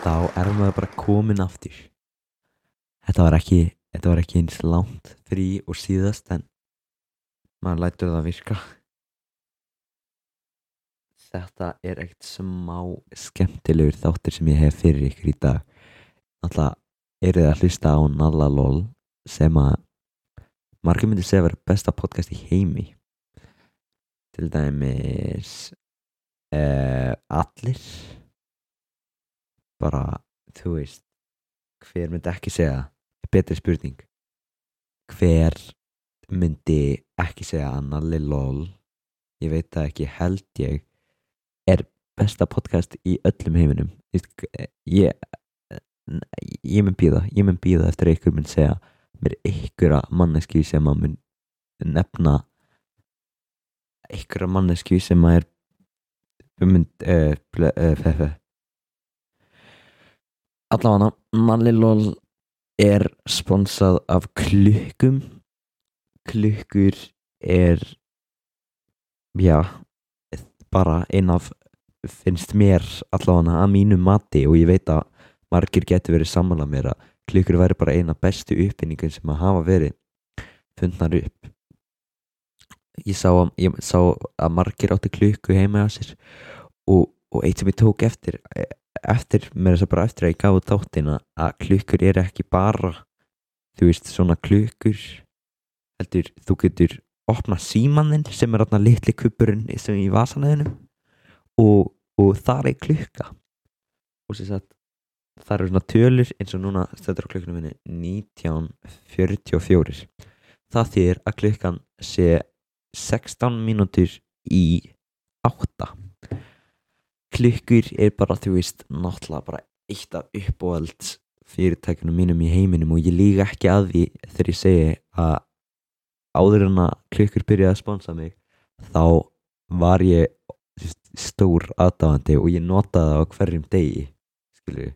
Þá er maður bara komin aftur. Þetta var ekki Þetta var ekki eins langt frí og síðast en maður lætur það virka. Þetta er ekkert smá skemmtilegur þáttur sem ég hef fyrir ykkur í dag. Náttúrulega eru þið að hlusta á Nalla LOL sem að margir myndi segja að vera besta podcast í heimi. Til dæmis uh, allir. Bara, þú veist hver myndi ekki segja betri spurning. Hver myndi ekki segja að Nalli LOL ég veit það ekki, held ég er besta podcast í öllum heiminum. Veist, ég ég mun býða, ég mun býða eftir ykkur mun segja mér ykkur manneski sem að mun nefna ykkur manneski sem að er mun uh, uh, allavega Mallilól er sponsað af klukkum. Klukkur er já bara ein af finnst mér allavega að mínu mati og ég veit að margir getur verið sammála mér að klukkur væri bara eina bestu uppbynningun sem að hafa verið fundnar upp. Ég sá ég sá að margir átti klukku heima á sér og, og eitt sem ég tók eftir eftir, mér er það bara eftir að ég gaf þáttina að klukkur er ekki bara þú veist svona klukkur heldur þú getur opna símaninn sem er þarna litli kuppurinn sem í vasanæðinu og, og þar er klukka. Og sem sagt það eru svona tölur eins og núna stöndur á klukkunum minni 1944 það þýr að klukkan sé 16 mínútur í 8 klukkur er bara þú veist náttúrulega bara eitt af uppáhalds fyrirtækunum mínum í heiminum og ég líka ekki að því þegar ég segi að áður en að klukkur byrjaði að sponsa mig þá var ég stór aðdáðandi og ég notaði það á hverjum degi skilju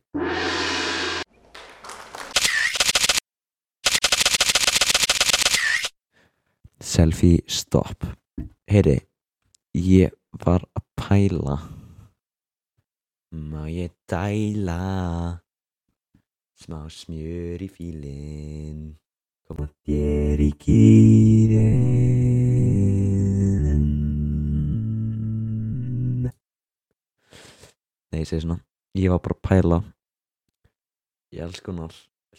Selfie stop. Heyri, ég var að pæla Má ég dæla Smá smjör í fílinn Koma þér í gýrin Nei, ég segi svona. Ég var bara að pæla Í alls konar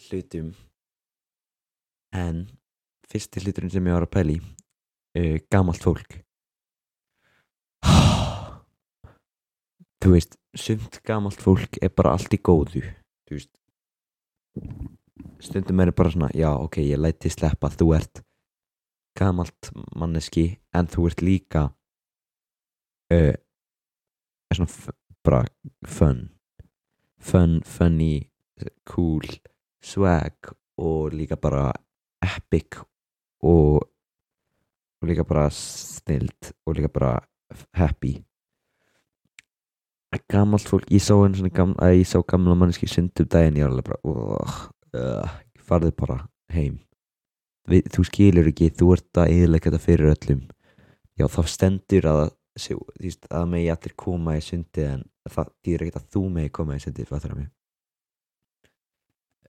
hlutum. En Fyrsti hluturinn sem ég var að pæla í uh, Gamalt fólk. Þú veist Sumt gamalt fólk er bara allt í góðu Þú veist. Stundum er bara svona Já ok, ég læti sleppa Þú ert gamalt manneski En þú ert líka uh, Svona bara fun. Fun, funny Cool Swag Og líka bara epic og, og líka bara snild og líka bara happy gamalt fólk, ég sá einu svona gamla, að ég sá gamla manneski sundum daginn ég var alveg bara uh, uh, farðu bara heim. Við, þú skilur ekki, þú ert að eðilega þetta fyrir öllum. Já þá stendur að þú veist, að megi allir koma í sundi en það þýðir ekkert að þú megi koma í sundi það mig?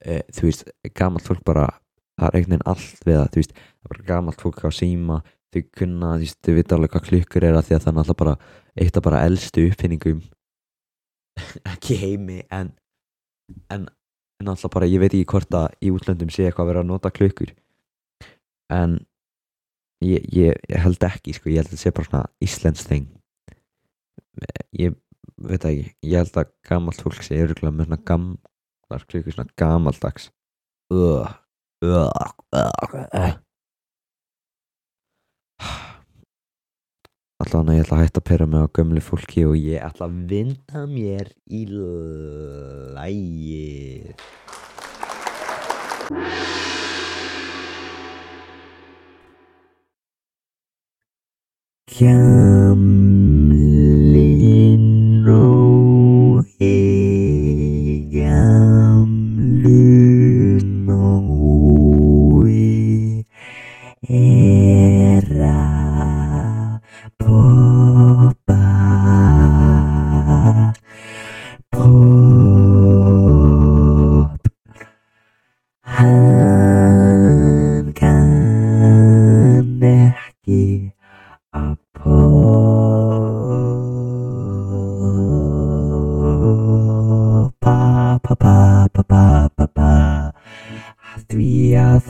Uh, þú veist, gamalt fólk bara það er einhvern veginn allt við það þú veist, það bara gamalt fólk á síma þau kunna, þú veist, þau vita alveg hvað klukkur er að því að það er náttúrulega bara eitt af bara elstu uppfinningum ekki heimi en en, en náttúrulega bara, ég veit ekki hvort að í útlöndum sé eitthvað að vera að nota klukkur. En ég, ég, ég held ekki, sko, ég held að það sé bara svona Íslands þing ég veit ekki, ég held að gamalt fólk sé örgulega með svona gamlar klukkur, svona gamaldags. Uh Allan að ég ætla að hætta að pera mig á gömlu fólki og ég ætla að vinda mér í lægi Gamli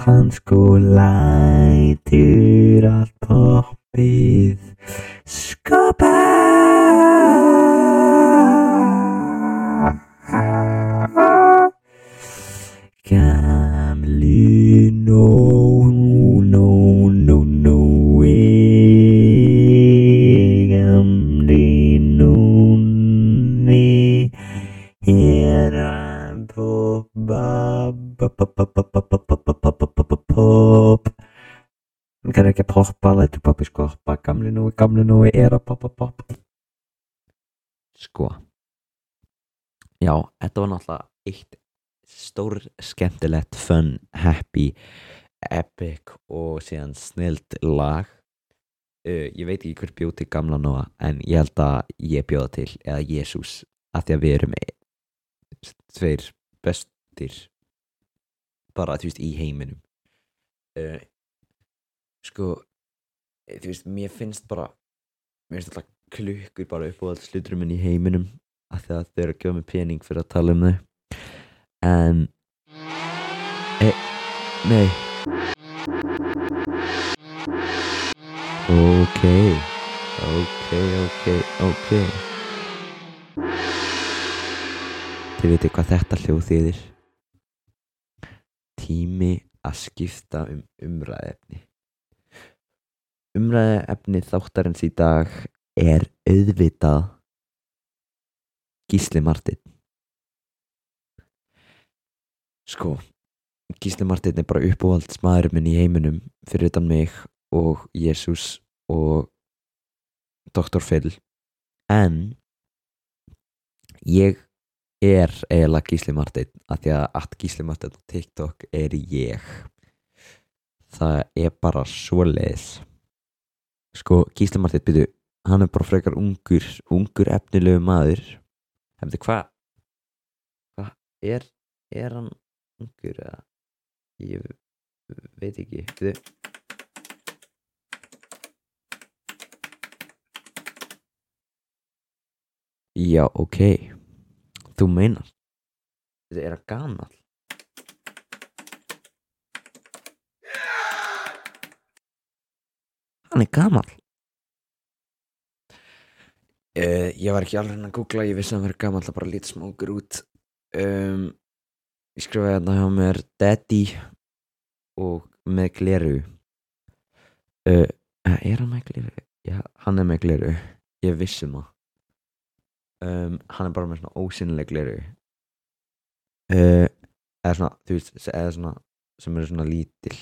Kannsko lætur allt poppið skoppa Gamli no, no, no, no Gamli núni er að poppa Hann kann ekki að poppa, lætur poppi skoppa Gamli nói, gamli nói er að poppa, pop Sko. Já, þetta var náttúrulega eitt stór skemmtilegt, fun, happy, epic og síðan snild lag. Uh, ég veit ekki hver bjóð til gamla Nóa en ég held að ég bjóða til eða Jésús að því að við erum tveir bestir bara þú veist í heiminum. Uh, sko þú veist mér finnst bara mér finnst alltaf klukkur bara upp á alls hluturum minn í heiminum að því að þau eru að gefa mig pening fyrir að tala um þau. En e, nei. Ok ok ok ok. Þið veitir hvað þetta hljóð þýðir. Tími að skipta um umræðefni umræðefni þáttarins í dag er auðvitað Gísli Martin Sko, Gísli Martin er bara uppáhalds maður minn í heiminum fyrir utan mig og Jésús og Dr. Phil. En ég er eiginlega Gísli Martin að því að allt Gísli Martin á TikTok er ég. Það er bara svoleiðis sko Gísli Martin byrju hann er bara frekar ungur ungur efnilegu maður. Hefði hvað? Hvað er er hann ungur eða? Ég veit ekki byrju já ok. Þú meinar. Þetta er að gamal hann er gamal uh, ég var ekki alveg hann að googla ég vissi að hann verið gamal það bara lítið smókur út. Um, ég skrifaði hérna hjá mér daddy og með gleru uh, er hann með gleru? já, hann er með gleru ég vissi maður um, hann er bara með svona ósynileg gleru uh, eða svona, þú veist, eða svona sem eru svona lítil.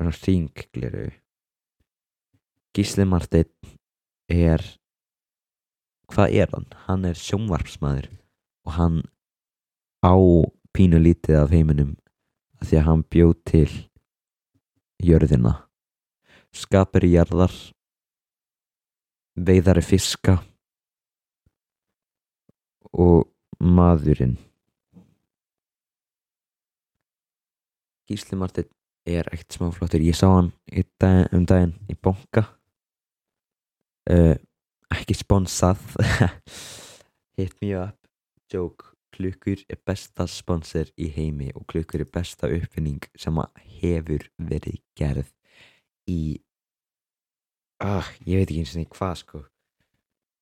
Svona hringgleru Gísli Marteinn er hvað er hann? Hann er sjónvarpsmaður og hann á pínu lítið af heiminum því að hann bjóð til jörðina. Skapir í jarðar veiðari fiska og maðurinn. Gísli Marteinn er ekkert smá flottur. Ég sá hann dag, um daginn í bonga uh, ekki sponsað hit me up joke klukkur er besta sponsor í heimi og klukkur er besta uppfinning sem að hefur verið gerð í ah, ég veit ekki eins og því hvað sko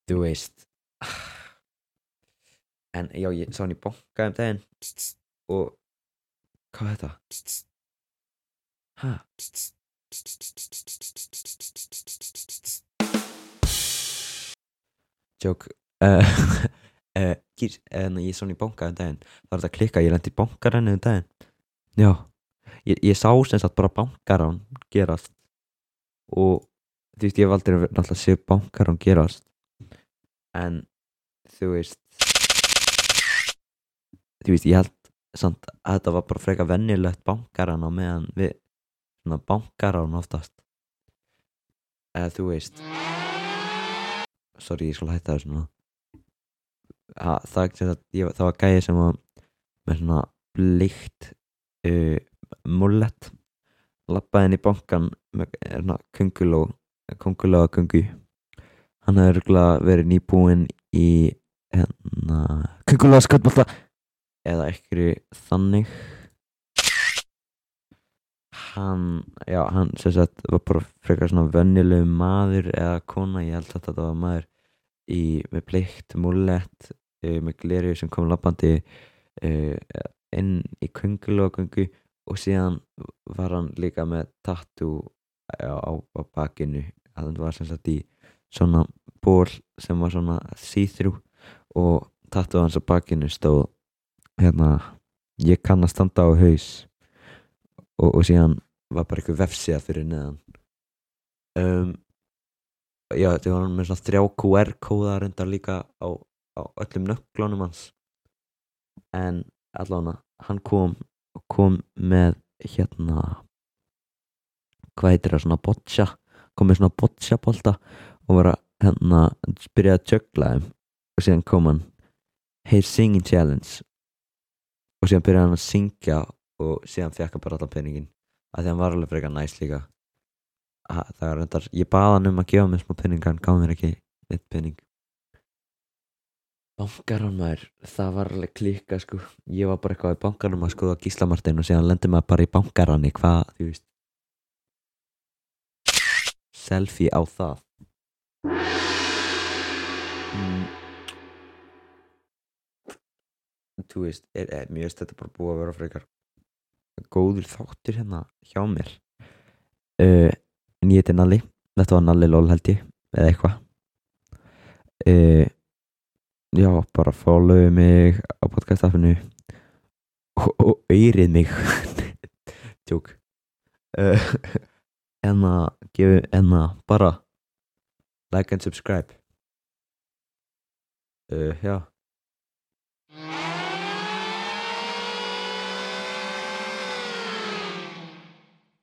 þú veist ah. en já ég sá hann í bonga um daginn og hvað er þetta? hæ? Joke. Uh, uh, gís, en ég sá hann í bonga um daginn. Það var þetta að klikka, ég lendi í bongarannu um daginn. Já, ég, ég sá sem sagt bara bankarán gerast. Og þú veist ég aldrei náttúrulega séð bankarán gerast. En þú veist þú veist ég held samt að þetta var bara freka vennilegt bankarán á meðan við svona bankarán oftast. Eða þú veist sorry ég skal hætta þessu núna. Ha, það, það, ég, það var gæði sem var með svona blikt uh, mullett lappaði inn í bankan með hérna kunguló kungulóa kungu hann örgulega verið nýbúinn í hérna kungulóa skattmálta eða ekkert þannig hann, já, hann sem sagt var bara frekar svona vönnilegu maður eða kona, ég held að þetta var maður í, með bleikt múllett uh, með glerju sem kom lappandi uh, inn í köngulógöngu og síðan var hann líka með tattoo á, á, á bakinu. Að hann var sem sagt í svona ból sem var svona see-through og tattoo hans á bakinu stóð hérna ég kann að standa á haus og, og síðan var bara eitthvað vefsíða fyrir neðan. Um, já þetta var með svona þrjá QR kóða reyndar líka á, á öllum nöglunum hans. En allavega hann kom kom með hérna hvað heitir það svona boccia kom með svona boccia bolta og var að hérna byrjaði að jögla þeim. Og síðan kom hann hey singing challenge. Og síðan byrjaði hann að syngja og síðan fekk hann bara allan peningin að því hann var alveg frekar næst líka. Ha, það er reyndar, ég baða hann um að gefa mér smá penning hann gaf mér ekki eitt penning bankarann maður það var alveg klíka sko. Ég var bara eitthvað í bankarann að skoða gíslamartin og síðan lendi maður bara í bankaranni hvað, þú veist. Selfie á það. Mm. þú veist er, er, mér veist þetta bara búið að vera frekar góður þáttur hérna hjá mér. Uh, en ég heiti Nalli. Þetta var Nalli Lól held ég eða eitthvað. Uh, já, bara follow mig á podcastafinu og, og eyrið mig. Tjók uh, en að gefa, en að bara like and subscribe. Já